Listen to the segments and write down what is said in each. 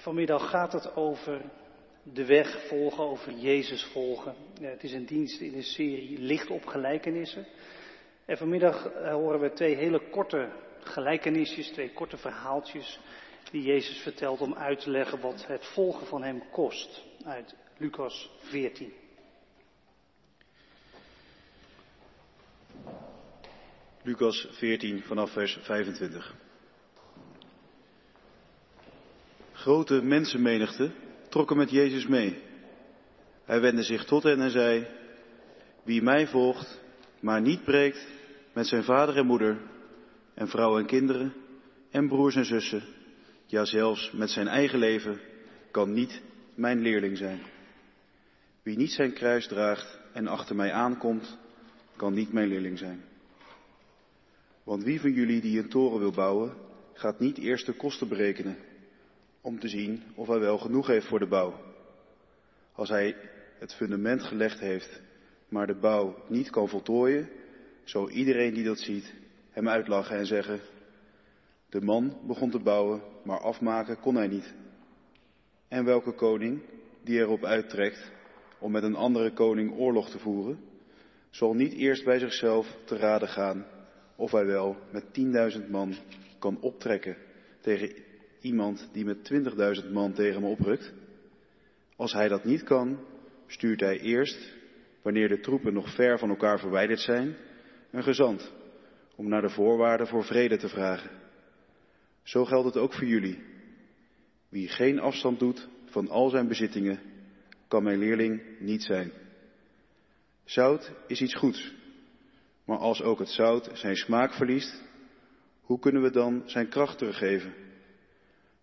Vanmiddag gaat het over de weg volgen, over Jezus volgen. Het is een dienst in de serie Licht op gelijkenissen. En vanmiddag eh, horen we twee hele korte gelijkenisjes, twee korte verhaaltjes die Jezus vertelt om uit te leggen wat het volgen van hem kost. Uit Lucas 14. Lucas 14 vanaf vers 25. Grote mensenmenigte trokken met Jezus mee. Hij wendde zich tot hen en zei, wie mij volgt, maar niet breekt met zijn vader en moeder en vrouw en kinderen en broers en zussen, ja zelfs met zijn eigen leven, kan niet mijn leerling zijn. Wie niet zijn kruis draagt en achter mij aankomt, kan niet mijn leerling zijn. Want wie van jullie die een toren wil bouwen, gaat niet eerst de kosten berekenen om te zien of hij wel genoeg heeft voor de bouw. Als hij het fundament gelegd heeft, maar de bouw niet kan voltooien, zal iedereen die dat ziet hem uitlachen en zeggen, de man begon te bouwen, maar afmaken kon hij niet. En welke koning, die erop uittrekt om met een andere koning oorlog te voeren, zal niet eerst bij zichzelf te raden gaan of hij wel met tienduizend man kan optrekken tegen iemand die met 20.000 man tegen me oprukt? Als hij dat niet kan, stuurt hij eerst, wanneer de troepen nog ver van elkaar verwijderd zijn, een gezant om naar de voorwaarden voor vrede te vragen. Zo geldt het ook voor jullie. Wie geen afstand doet van al zijn bezittingen, kan mijn leerling niet zijn. Zout is iets goeds, maar als ook het zout zijn smaak verliest, hoe kunnen we dan zijn kracht teruggeven?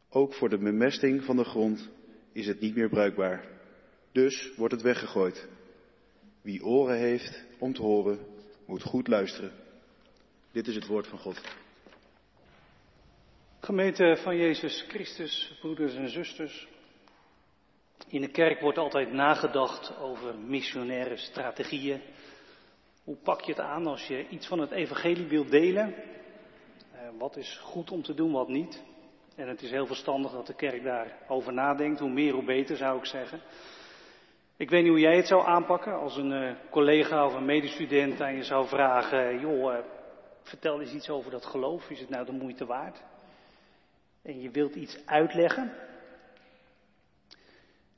Ook voor de bemesting van de grond is het niet meer bruikbaar. Dus wordt het weggegooid. Wie oren heeft om te horen, moet goed luisteren. Dit is het woord van God. Gemeente van Jezus Christus, broeders en zusters. In de kerk wordt altijd nagedacht over missionaire strategieën. Hoe pak je het aan als je iets van het evangelie wilt delen? Eh, wat is goed om te doen, wat niet? En het is heel verstandig dat de kerk daarover nadenkt. Hoe meer, hoe beter zou ik zeggen. Ik weet niet hoe jij het zou aanpakken als een uh, collega of een medestudent aan je zou vragen: joh, uh, vertel eens iets over dat geloof. Is het nou de moeite waard? En je wilt iets uitleggen.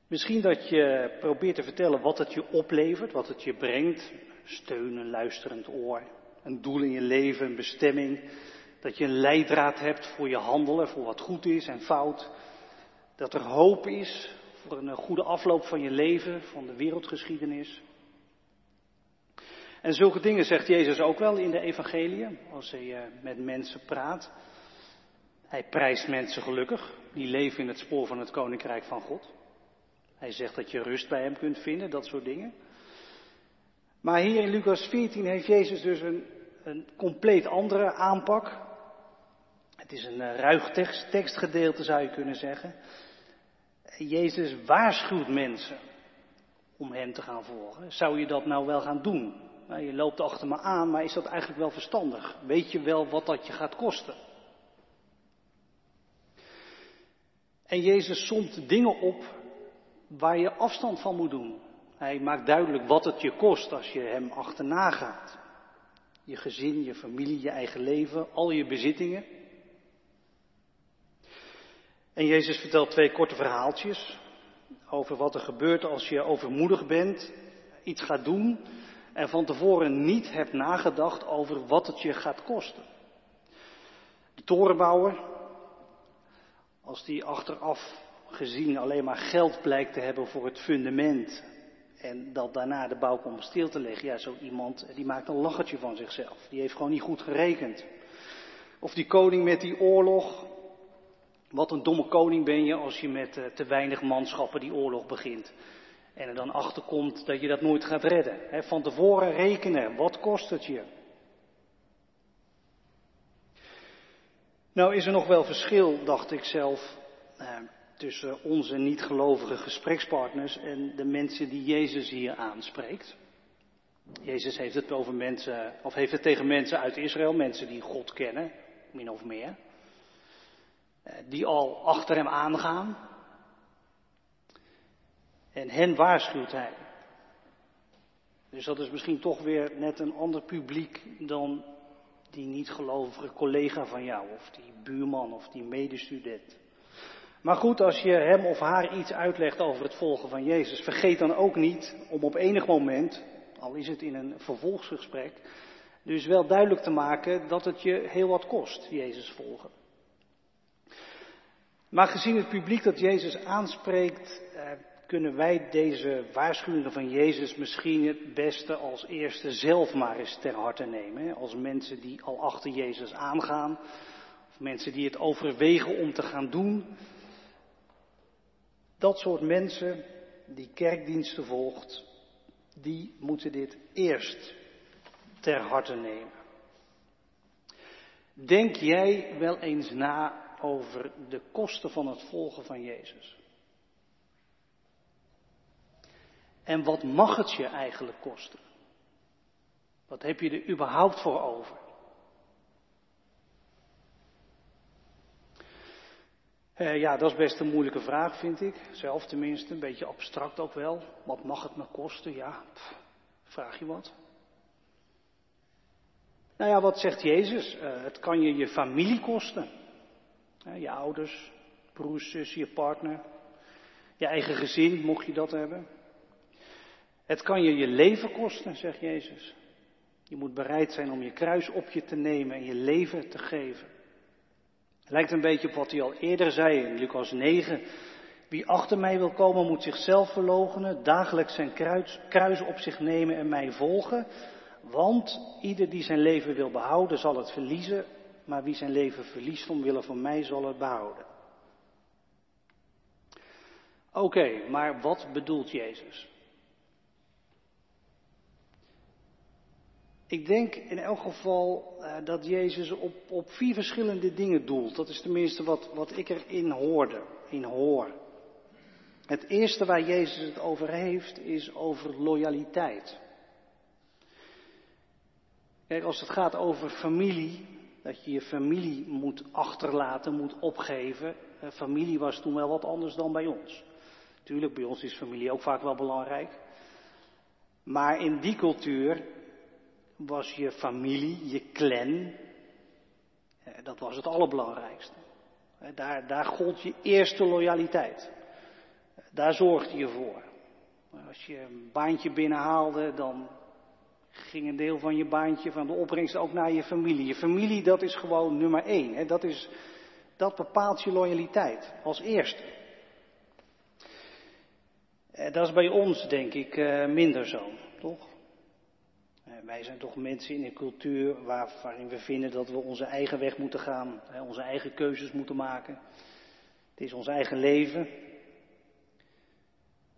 Misschien dat je probeert te vertellen wat het je oplevert, wat het je brengt. Steun, een luisterend oor, een doel in je leven, een bestemming. Dat je een leidraad hebt voor je handelen, voor wat goed is en fout. Dat er hoop is voor een goede afloop van je leven, van de wereldgeschiedenis. En zulke dingen zegt Jezus ook wel in de evangelie, als hij eh, met mensen praat. Hij prijst mensen gelukkig, die leven in het spoor van het koninkrijk van God. Hij zegt dat je rust bij hem kunt vinden, dat soort dingen. Maar hier in Lucas 14 heeft Jezus dus een, een compleet andere aanpak. Het is een eh, ruig tekst, tekstgedeelte zou je kunnen zeggen. Jezus waarschuwt mensen om hem te gaan volgen. Zou je dat nou wel gaan doen? Nou, je loopt achter me aan, maar is dat eigenlijk wel verstandig? Weet je wel wat dat je gaat kosten? En Jezus somt dingen op waar je afstand van moet doen. Hij maakt duidelijk wat het je kost als je hem achterna gaat. Je gezin, je familie, je eigen leven, al je bezittingen. En Jezus vertelt twee korte verhaaltjes over wat er gebeurt als je overmoedig bent, iets gaat doen en van tevoren niet hebt nagedacht over wat het je gaat kosten. De torenbouwer, als die achteraf gezien alleen maar geld blijkt te hebben voor het fundament en dat daarna de bouw komt stil te leggen, ja, zo iemand die maakt een lachertje van zichzelf. Die heeft gewoon niet goed gerekend. Of die koning met die oorlog, wat een domme koning ben je als je met uh, te weinig manschappen die oorlog begint. En er dan achter komt dat je dat nooit gaat redden. Van tevoren rekenen, wat kost het je? Nou is er nog wel verschil, dacht ik zelf, uh, tussen onze niet-gelovige gesprekspartners en de mensen die Jezus hier aanspreekt. Jezus heeft het over mensen, of heeft het tegen mensen uit Israël, mensen die God kennen, min of meer. Eh, die al achter hem aangaan. En hen waarschuwt hij. Dus dat is misschien toch weer net een ander publiek dan die niet-gelovige collega van jou, of die buurman of die medestudent. Maar goed, als je hem of haar iets uitlegt over het volgen van Jezus, vergeet dan ook niet om op enig moment, al is het in een vervolgsgesprek, dus wel duidelijk te maken dat het je heel wat kost, Jezus volgen. Maar gezien het publiek dat Jezus aanspreekt, eh, kunnen wij deze waarschuwingen van Jezus misschien het beste als eerste zelf maar eens ter harte nemen. Als mensen die al achter Jezus aangaan, of mensen die het overwegen om te gaan doen. Dat soort mensen die kerkdiensten volgt, die moeten dit eerst ter harte nemen. Denk jij wel eens na over de kosten van het volgen van Jezus? En wat mag het je eigenlijk kosten? Wat heb je er überhaupt voor over? Uh, ja, dat is best een moeilijke vraag, vind ik. Zelf tenminste, een beetje abstract ook wel. Wat mag het me kosten? Ja, vraag je wat. Nou ja, wat zegt Jezus? Uh, het kan je je familie kosten. Je ouders, broers, zus, je partner. Je eigen gezin, mocht je dat hebben. Het kan je je leven kosten, zegt Jezus. Je moet bereid zijn om je kruis op je te nemen en je leven te geven. Het lijkt een beetje op wat hij al eerder zei in Lucas 9. Wie achter mij wil komen moet zichzelf verloochenen, dagelijks zijn kruis, kruis op zich nemen en mij volgen. Want ieder die zijn leven wil behouden zal het verliezen, maar wie zijn leven verliest omwille van mij zal het behouden. Oké, maar wat bedoelt Jezus? Ik denk in elk geval uh, dat Jezus op, op vier verschillende dingen doelt. Dat is tenminste wat, wat ik erin hoorde, in hoor. Het eerste waar Jezus het over heeft, is over loyaliteit. Als het gaat over familie, dat je je familie moet achterlaten, moet opgeven. Uh, familie was toen wel wat anders dan bij ons. Tuurlijk, bij ons is familie ook vaak wel belangrijk. Maar in die cultuur was je familie, je clan. Dat was het allerbelangrijkste. Daar, daar gold je eerste loyaliteit. Daar zorgde je voor. Als je een baantje binnenhaalde, dan ging een deel van je baantje, van de opbrengst ook naar je familie. Je familie, dat is gewoon nummer één. Dat, is, dat bepaalt je loyaliteit als eerste. Dat is bij ons, denk ik, minder zo, toch? wij zijn toch mensen in een cultuur waar, waarin we vinden dat we onze eigen weg moeten gaan, hè, onze eigen keuzes moeten maken. Het is ons eigen leven.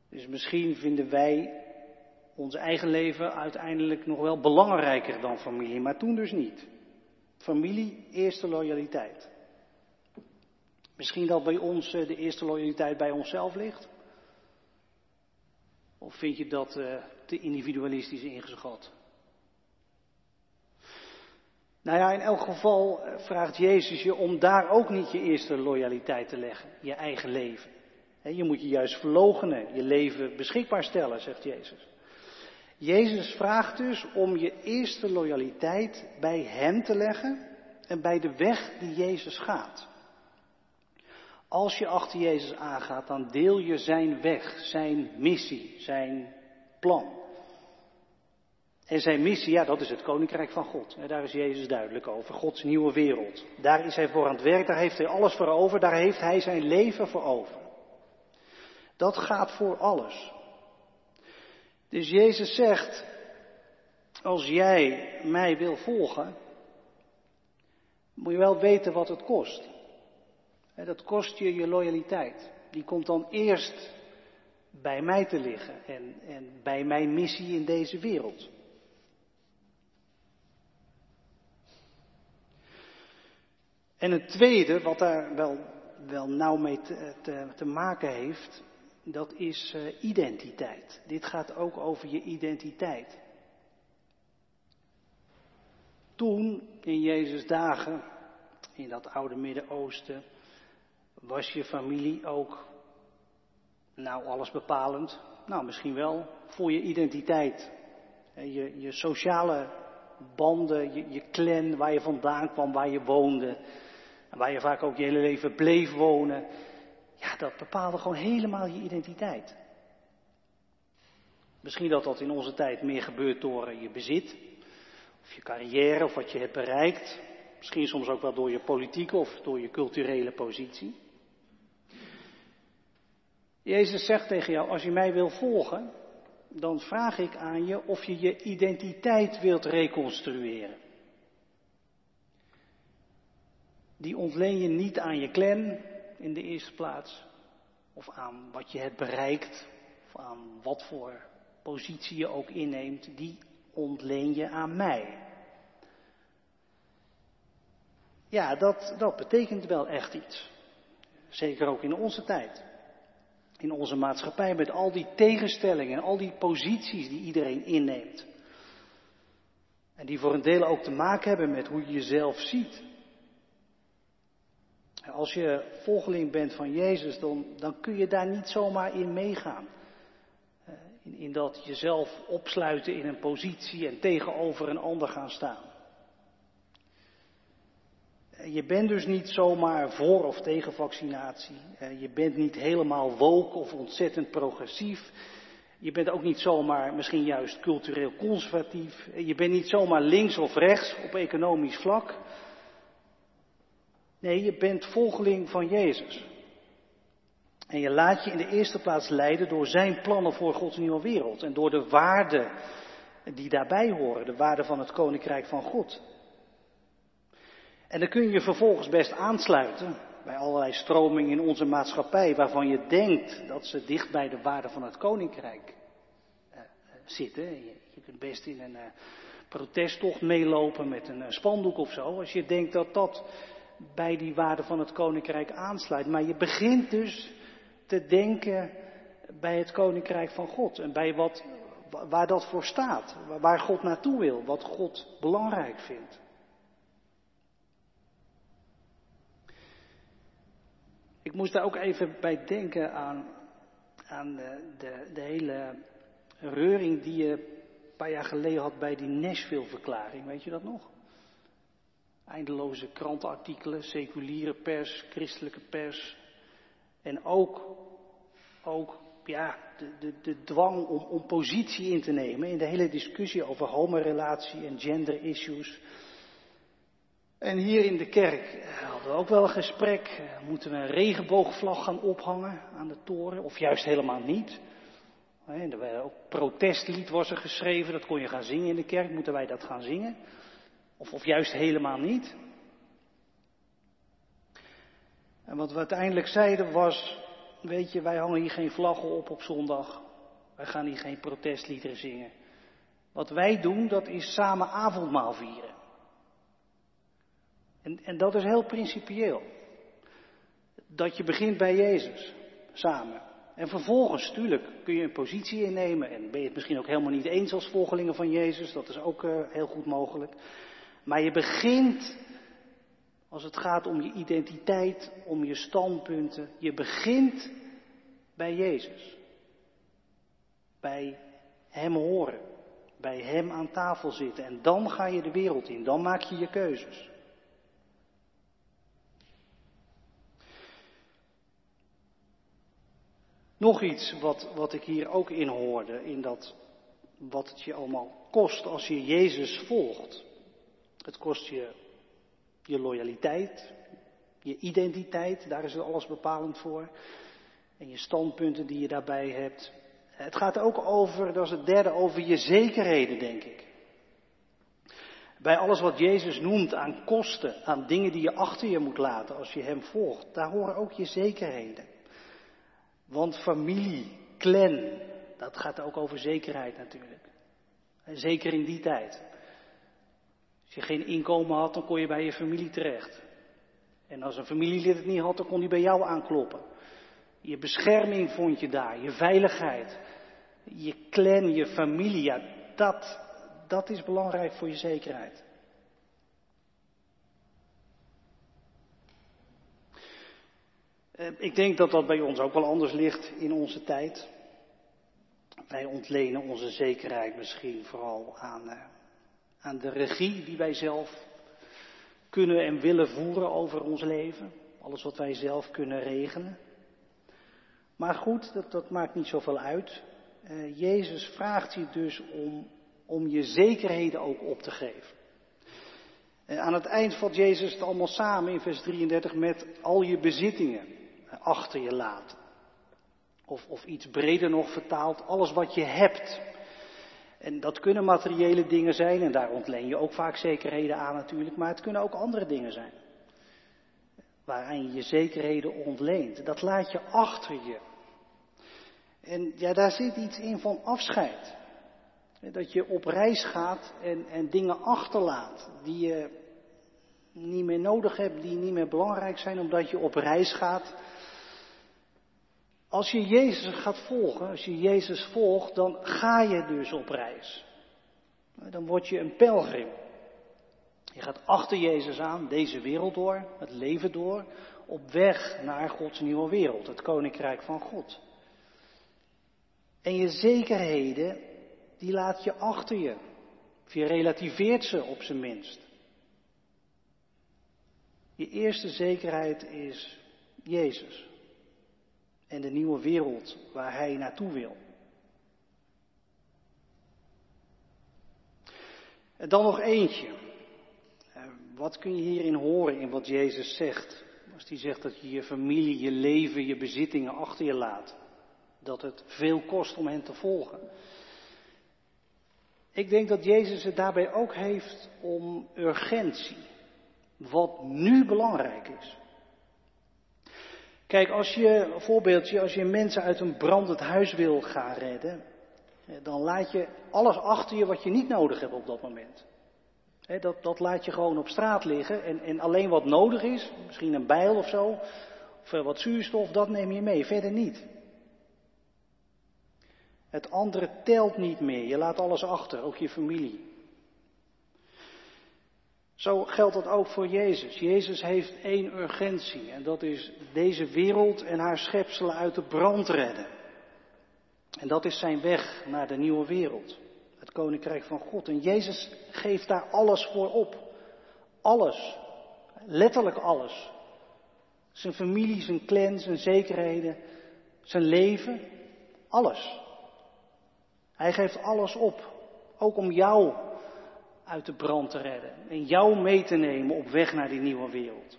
Dus misschien vinden wij ons eigen leven uiteindelijk nog wel belangrijker dan familie, maar toen dus niet. Familie, eerste loyaliteit. Misschien dat bij ons eh, de eerste loyaliteit bij onszelf ligt? Of vind je dat uh, te individualistisch ingeschat? Nou ja, in elk geval eh, vraagt Jezus je om daar ook niet je eerste loyaliteit te leggen, je eigen leven. Je moet je juist verlogenen, je leven beschikbaar stellen, zegt Jezus. Jezus vraagt dus om je eerste loyaliteit bij Hem te leggen en bij de weg die Jezus gaat. Als je achter Jezus aangaat, dan deel je Zijn weg, Zijn missie, Zijn plan. En zijn missie, ja, dat is het koninkrijk van God. Daar is Jezus duidelijk over. Gods nieuwe wereld. Daar is hij voor aan het werk, daar heeft hij alles voor over, daar heeft hij zijn leven voor over. Dat gaat voor alles. Dus Jezus zegt, als jij mij wil volgen, moet je wel weten wat het kost. Dat kost je je loyaliteit. Die komt dan eerst bij mij te liggen en, en bij mijn missie in deze wereld. En het tweede, wat daar wel, wel nauw mee te, te, te maken heeft, dat is uh, identiteit. Dit gaat ook over je identiteit. Toen, in Jezus' dagen, in dat oude Midden-Oosten, was je familie ook, nou alles bepalend. nou misschien wel, voor je identiteit. Je, je sociale banden, je, je clan, waar je vandaan kwam, waar je woonde. En waar je vaak ook je hele leven bleef wonen. Ja, dat bepaalde gewoon helemaal je identiteit. Misschien dat dat in onze tijd meer gebeurt door je bezit, of je carrière, of wat je hebt bereikt. Misschien soms ook wel door je politieke of door je culturele positie. Jezus zegt tegen jou, als je mij wil volgen, dan vraag ik aan je of je je identiteit wilt reconstrueren. Die ontleen je niet aan je clan in de eerste plaats, of aan wat je hebt bereikt, of aan wat voor positie je ook inneemt, die ontleen je aan mij. Ja, dat, dat betekent wel echt iets. Zeker ook in onze tijd. In onze maatschappij met al die tegenstellingen en al die posities die iedereen inneemt. En die voor een deel ook te maken hebben met hoe je jezelf ziet. Als je volgeling bent van Jezus, dan, dan kun je daar niet zomaar in meegaan. Eh, in, in dat jezelf opsluiten in een positie en tegenover een ander gaan staan. Eh, je bent dus niet zomaar voor of tegen vaccinatie. Eh, je bent niet helemaal woke of ontzettend progressief. Je bent ook niet zomaar misschien juist cultureel conservatief. Je bent niet zomaar links of rechts op economisch vlak. Nee, je bent volgeling van Jezus. En je laat je in de eerste plaats leiden door zijn plannen voor Gods nieuwe wereld. En door de waarden die daarbij horen, de waarden van het Koninkrijk van God. En dan kun je vervolgens best aansluiten bij allerlei stromingen in onze maatschappij waarvan je denkt dat ze dicht bij de waarden van het Koninkrijk uh, zitten. Je, kunt best in een uh, protesttocht meelopen met een spandoek of zo, als je denkt dat dat bij die waarden van het koninkrijk aansluit. Maar je begint dus te denken bij het koninkrijk van God en bij wat, waar dat voor staat, waar God naartoe wil, wat God belangrijk vindt. Ik moest daar ook even bij denken aan, aan de, de, de hele reuring die je een paar jaar geleden had bij die Nashville-verklaring. Weet je dat nog? Eindeloze krantenartikelen, seculiere pers, christelijke pers. En ook, ook ja, de, de, de dwang om, om positie in te nemen in de hele discussie over homorelatie en gender issues. En hier in de kerk hadden we ook wel een gesprek. Moeten we een regenboogvlag gaan ophangen aan de toren? Of juist helemaal niet? Er werd ook protestlied er geschreven, dat kon je gaan zingen in de kerk. Moeten wij dat gaan zingen? Of, of juist helemaal niet. En wat we uiteindelijk zeiden was, weet je, wij hangen hier geen vlaggen op op zondag. Wij gaan hier geen protestliederen zingen. Wat wij doen, dat is samen avondmaal vieren. En, en dat is heel principieel. Dat je begint bij Jezus, samen. En vervolgens, tuurlijk, kun je een positie innemen en ben je het misschien ook helemaal niet eens als volgelingen van Jezus, dat is ook uh, heel goed mogelijk. Maar je begint, als het gaat om je identiteit, om je standpunten, je begint bij Jezus. Bij Hem horen, bij Hem aan tafel zitten en dan ga je de wereld in, dan maak je je keuzes. Nog iets wat, wat ik hier ook in hoorde, in dat wat het je allemaal kost als je Jezus volgt. Het kost je je loyaliteit, je identiteit, daar is alles bepalend voor. En je standpunten die je daarbij hebt. Het gaat ook over, dat is het derde, over je zekerheden, denk ik. Bij alles wat Jezus noemt aan kosten, aan dingen die je achter je moet laten als je Hem volgt, daar horen ook je zekerheden. Want familie, clan, dat gaat ook over zekerheid natuurlijk. Zeker in die tijd. Als je geen inkomen had, dan kon je bij je familie terecht. En als een familielid het niet had, dan kon hij bij jou aankloppen. Je bescherming vond je daar, je veiligheid, je clan, je familie, ja, dat, dat is belangrijk voor je zekerheid. Eh, ik denk dat dat bij ons ook wel anders ligt in onze tijd. Wij ontlenen onze zekerheid misschien vooral aan, uh, aan de regie die wij zelf kunnen en willen voeren over ons leven. Alles wat wij zelf kunnen regelen. Maar goed, dat, maakt niet zoveel uit. Uh, Jezus vraagt je dus om, om je zekerheden ook op te geven. Uh, aan het eind valt Jezus het allemaal samen in vers 33 met al je bezittingen achter je laten. Of, of iets breder nog vertaald, alles wat je hebt. En dat kunnen materiële dingen zijn, en daar ontleen je ook vaak zekerheden aan natuurlijk, maar het kunnen ook andere dingen zijn. Waaraan je je zekerheden ontleent. Dat laat je achter je. En ja, daar zit iets in van afscheid. Dat je op reis gaat en, en dingen achterlaat die je niet meer nodig hebt, die niet meer belangrijk zijn, omdat je op reis gaat. Als je Jezus gaat volgen, als je Jezus volgt, dan ga je dus op reis. Dan word je een pelgrim. Je gaat achter Jezus aan, deze wereld door, het leven door, op weg naar Gods nieuwe wereld, het koninkrijk van God. En je zekerheden, die laat je achter je. Of je relativeert ze op zijn minst. Je eerste zekerheid is Jezus. En de nieuwe wereld waar Hij naartoe wil. En dan nog eentje. Wat kun je hierin horen in wat Jezus zegt? Als hij zegt dat je je familie, je leven, je bezittingen achter je laat. Dat het veel kost om hen te volgen. Ik denk dat Jezus het daarbij ook heeft om urgentie. Wat nu belangrijk is. Kijk, als je, voorbeeldje, als je mensen uit een brandend huis wil gaan redden, dan laat je alles achter je wat je niet nodig hebt op dat moment. dat, dat laat je gewoon op straat liggen en, en alleen wat nodig is, misschien een bijl of zo, of wat zuurstof, dat neem je mee, verder niet. Het andere telt niet meer, je laat alles achter, ook je familie. Zo geldt dat ook voor Jezus. Jezus heeft één urgentie en dat is deze wereld en haar schepselen uit de brand redden. En dat is zijn weg naar de nieuwe wereld, het koninkrijk van God. En Jezus geeft daar alles voor op. Alles, letterlijk alles. Zijn familie, zijn clan, zijn zekerheden, zijn leven, alles. Hij geeft alles op, ook om jou uit de brand te redden en jou mee te nemen op weg naar die nieuwe wereld.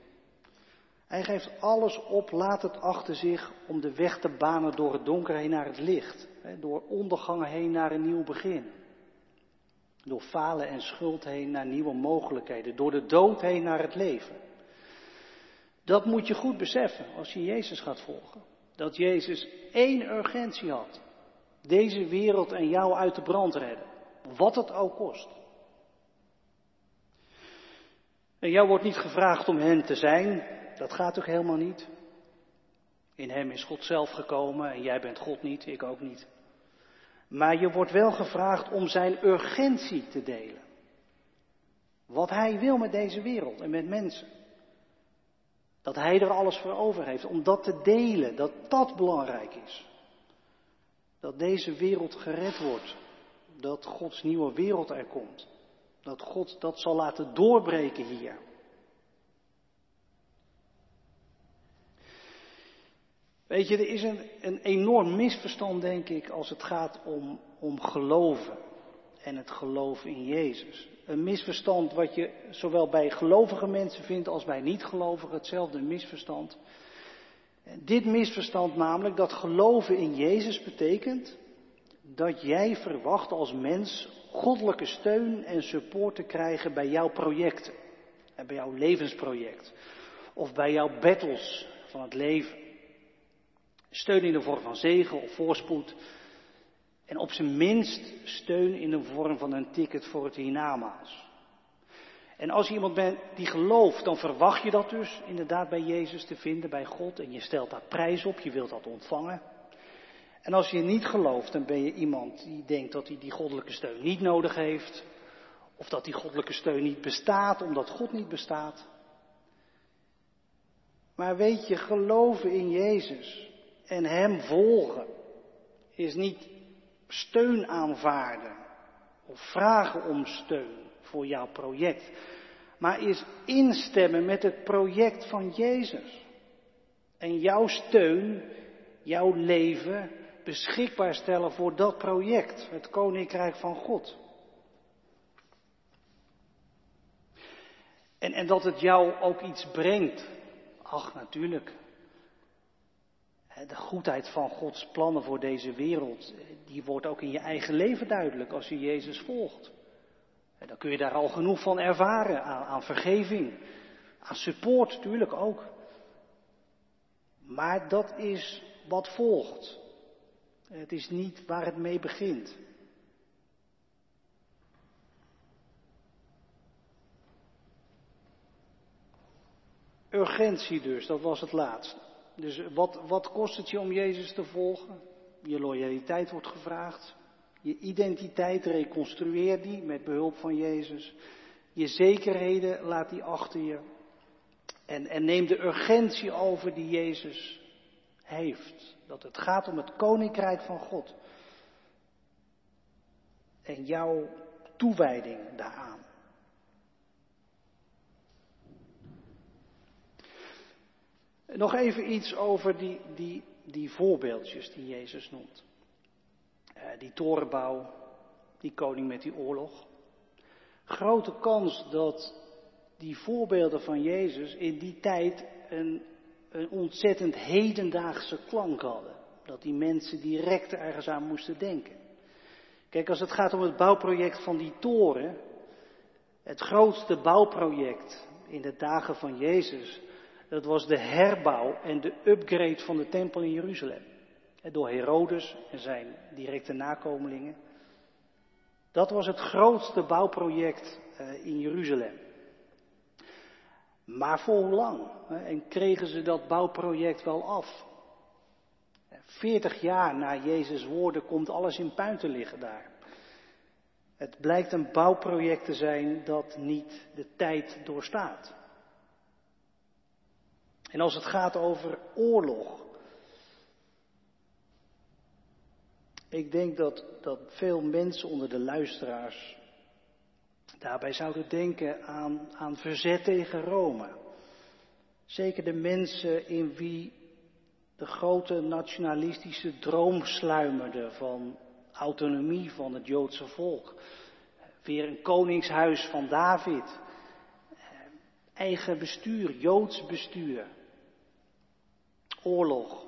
Hij geeft alles op, laat het achter zich om de weg te banen door het donker heen naar het licht, door ondergang heen naar een nieuw begin. Door falen en schuld heen naar nieuwe mogelijkheden, door de dood heen naar het leven. Dat moet je goed beseffen als je Jezus gaat volgen. Dat Jezus één urgentie had. Deze wereld en jou uit de brand redden. Wat het ook kost. En jou wordt niet gevraagd om hen te zijn. Dat gaat ook helemaal niet. In hem is God zelf gekomen en jij bent God niet, ik ook niet. Maar je wordt wel gevraagd om zijn urgentie te delen. Wat hij wil met deze wereld en met mensen. Dat hij er alles voor over heeft. Om dat te delen, dat dat belangrijk is. Dat deze wereld gered wordt. Dat Gods nieuwe wereld er komt. Dat God dat zal laten doorbreken hier. Weet je, er is een, een enorm misverstand, denk ik, als het gaat om, om geloven en het geloven in Jezus. Een misverstand wat je zowel bij gelovige mensen vindt als bij niet-gelovigen, hetzelfde misverstand. Dit misverstand namelijk dat geloven in Jezus betekent dat jij verwacht als mens goddelijke steun en support te krijgen bij jouw projecten. En bij jouw levensproject. Of bij jouw battles van het leven. Steun in de vorm van zegen of voorspoed. En op zijn minst steun in de vorm van een ticket voor het hiernamaals. En als je iemand bent die gelooft, dan verwacht je dat dus inderdaad bij Jezus te vinden, bij God. En je stelt daar prijs op, je wilt dat ontvangen. En als je niet gelooft, dan ben je iemand die denkt dat hij die goddelijke steun niet nodig heeft. Of dat die goddelijke steun niet bestaat, omdat God niet bestaat. Maar weet je, geloven in Jezus en Hem volgen is niet steun aanvaarden of vragen om steun voor jouw project, maar is instemmen met het project van Jezus. En jouw steun, jouw leven beschikbaar stellen voor dat project, het Koninkrijk van God. En, en dat het jou ook iets brengt. Ach, natuurlijk. De goedheid van Gods plannen voor deze wereld, die wordt ook in je eigen leven duidelijk als je Jezus volgt. En dan kun je daar al genoeg van ervaren, aan, aan vergeving, aan support natuurlijk ook. Maar dat is wat volgt. Het is niet waar het mee begint. Urgentie dus, dat was het laatste. Dus wat, wat kost het je om Jezus te volgen? Je loyaliteit wordt gevraagd. Je identiteit reconstrueer die met behulp van Jezus. Je zekerheden laat die achter je. En, en neem de urgentie over die Jezus heeft. Dat het gaat om het koninkrijk van God. En jouw toewijding daaraan. Nog even iets over die, die, die voorbeeldjes die Jezus noemt. Uh, die torenbouw, die koning met die oorlog. Grote kans dat die voorbeelden van Jezus in die tijd een, een ontzettend hedendaagse klank hadden. Dat die mensen direct ergens aan moesten denken. Kijk, als het gaat om het bouwproject van die toren, het grootste bouwproject in de dagen van Jezus, dat was de herbouw en de upgrade van de tempel in Jeruzalem. Door Herodes en zijn directe nakomelingen. Dat was het grootste bouwproject eh, in Jeruzalem. Maar voor hoe lang? En kregen ze dat bouwproject wel af? Veertig jaar na Jezus' woorden komt alles in puin te liggen daar. Het blijkt een bouwproject te zijn dat niet de tijd doorstaat. En als het gaat over oorlog. Ik denk dat, dat veel mensen onder de luisteraars daarbij zouden denken aan, aan verzet tegen Rome. Zeker de mensen in wie de grote nationalistische droom sluimerde van autonomie van het Joodse volk. Weer een koningshuis van David. Eigen bestuur, Joods bestuur oorlog.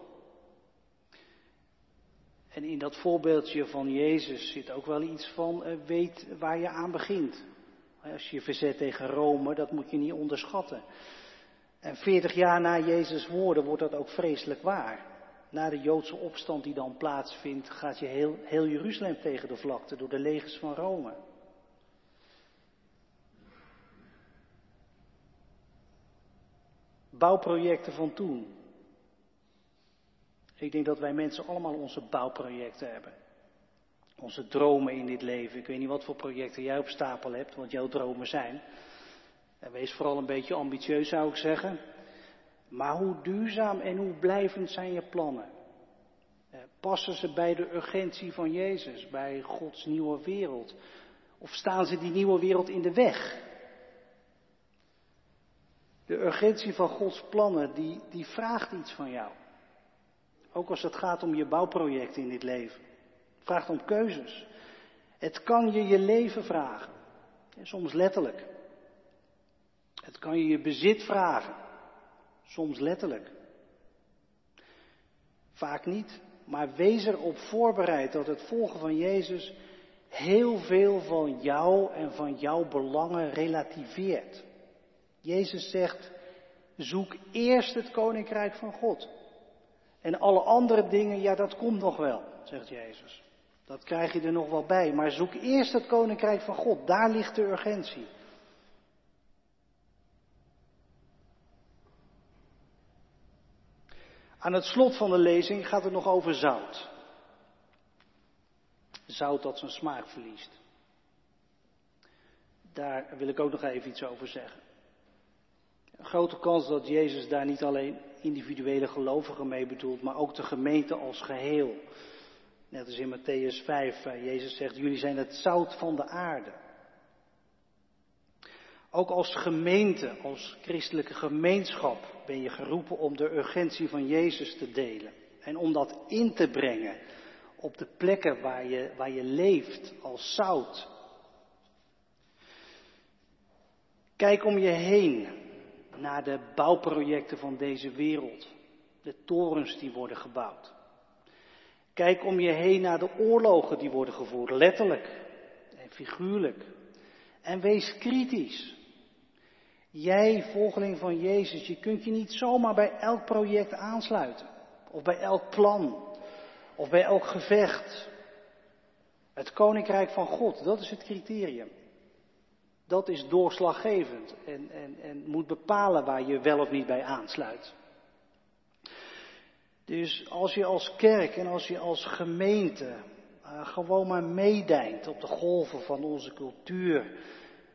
En in dat voorbeeldje van Jezus zit ook wel iets van uh, weet waar je aan begint. Als je verzet tegen Rome, dat moet je niet onderschatten. En veertig jaar na Jezus' woorden wordt dat ook vreselijk waar. Na de Joodse opstand die dan plaatsvindt, gaat je heel, heel Jeruzalem tegen de vlakte door de legers van Rome. Bouwprojecten van toen, ik denk dat wij mensen allemaal onze bouwprojecten hebben. Onze dromen in dit leven. Ik weet niet wat voor projecten jij op stapel hebt, wat jouw dromen zijn. En wees vooral een beetje ambitieus, zou ik zeggen. Maar hoe duurzaam en hoe blijvend zijn je plannen? Eh, passen ze bij de urgentie van Jezus, bij Gods nieuwe wereld? Of staan ze die nieuwe wereld in de weg? De urgentie van Gods plannen, die, die vraagt iets van jou. Ook als het gaat om je bouwproject in dit leven. Vraagt om keuzes. Het kan je je leven vragen. soms letterlijk. Het kan je je bezit vragen. Soms letterlijk. Vaak niet. Maar wees erop voorbereid dat het volgen van Jezus heel veel van jou en van jouw belangen relativeert. Jezus zegt, zoek eerst het koninkrijk van God. En alle andere dingen, ja, dat komt nog wel, zegt Jezus. Dat krijg je er nog wel bij. Maar zoek eerst het koninkrijk van God. Daar ligt de urgentie. Aan het slot van de lezing gaat het nog over zout. Zout dat zijn smaak verliest. Daar wil ik ook nog even iets over zeggen. Een grote kans dat Jezus daar niet alleen individuele gelovigen mee bedoelt, maar ook de gemeente als geheel. Net als in Matthäus 5, Jezus zegt, jullie zijn het zout van de aarde. Ook als gemeente, als christelijke gemeenschap ben je geroepen om de urgentie van Jezus te delen. En om dat in te brengen op de plekken waar je, waar je leeft als zout. Kijk om je heen naar de bouwprojecten van deze wereld. De torens die worden gebouwd. Kijk om je heen naar de oorlogen die worden gevoerd, letterlijk en figuurlijk. En wees kritisch. Jij, volgeling van Jezus, je kunt je niet zomaar bij elk project aansluiten. Of bij elk plan. Of bij elk gevecht. Het koninkrijk van God, dat is het criterium. Dat is doorslaggevend en, en, en moet bepalen waar je wel of niet bij aansluit. Dus als je als kerk en als je als gemeente uh, gewoon maar meedijnt op de golven van onze cultuur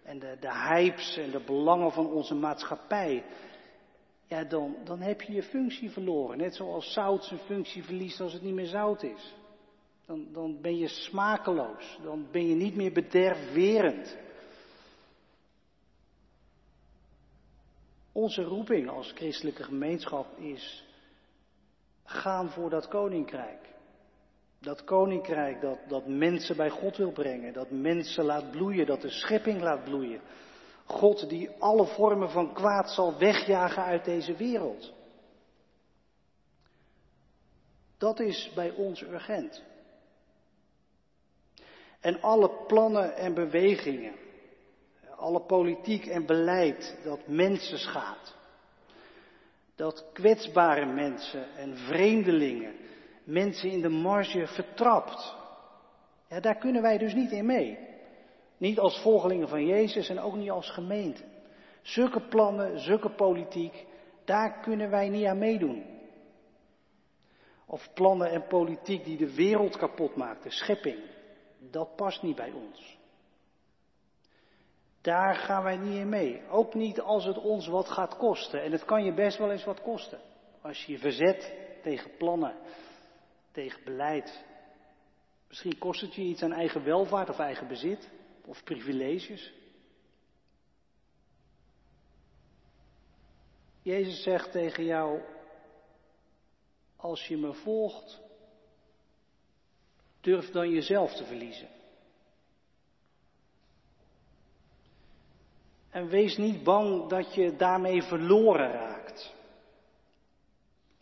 en de, de hypes en de belangen van onze maatschappij, ja, dan, dan heb je je functie verloren. Net zoals zout zijn functie verliest als het niet meer zout is. Dan, dan ben je smakeloos, dan ben je niet meer bederfwerend. Onze roeping als christelijke gemeenschap is gaan voor dat koninkrijk. Dat koninkrijk dat, dat mensen bij God wil brengen, dat mensen laat bloeien, dat de schepping laat bloeien. God die alle vormen van kwaad zal wegjagen uit deze wereld. Dat is bij ons urgent. En alle plannen en bewegingen, alle politiek en beleid dat mensen schaadt, dat kwetsbare mensen en vreemdelingen, mensen in de marge vertrapt. Ja, daar kunnen wij dus niet in mee. Niet als volgelingen van Jezus en ook niet als gemeente. Zulke plannen, zulke politiek, daar kunnen wij niet aan meedoen. Of plannen en politiek die de wereld kapot maakt, de schepping, dat past niet bij ons. Daar gaan wij niet in mee. Ook niet als het ons wat gaat kosten. En het kan je best wel eens wat kosten. Als je je verzet tegen plannen, tegen beleid. Misschien kost het je iets aan eigen welvaart of eigen bezit of privileges. Jezus zegt tegen jou, als je me volgt, durf dan jezelf te verliezen. En wees niet bang dat je daarmee verloren raakt.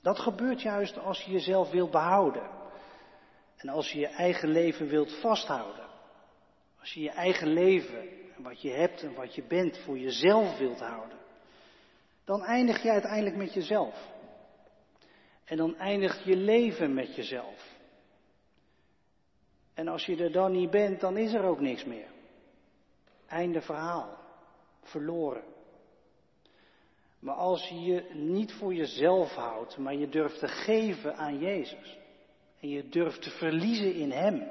Dat gebeurt juist als je jezelf wilt behouden. En als je je eigen leven wilt vasthouden. Als je je eigen leven en wat je hebt en wat je bent voor jezelf wilt houden. Dan eindig je uiteindelijk met jezelf. En dan eindigt je leven met jezelf. En als je er dan niet bent, dan is er ook niks meer. Einde verhaal verloren. Maar als je je niet voor jezelf houdt, maar je durft te geven aan Jezus. En je durft te verliezen in Hem.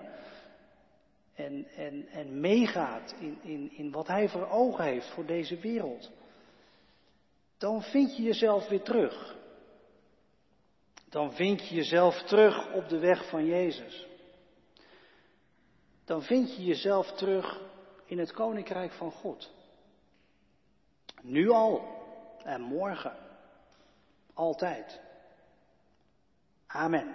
En, en, en meegaat in, in, in wat Hij voor ogen heeft voor deze wereld. Dan vind je jezelf weer terug. Dan vind je jezelf terug op de weg van Jezus. Dan vind je jezelf terug in het koninkrijk van God. Nu al en morgen. Altijd. Amen.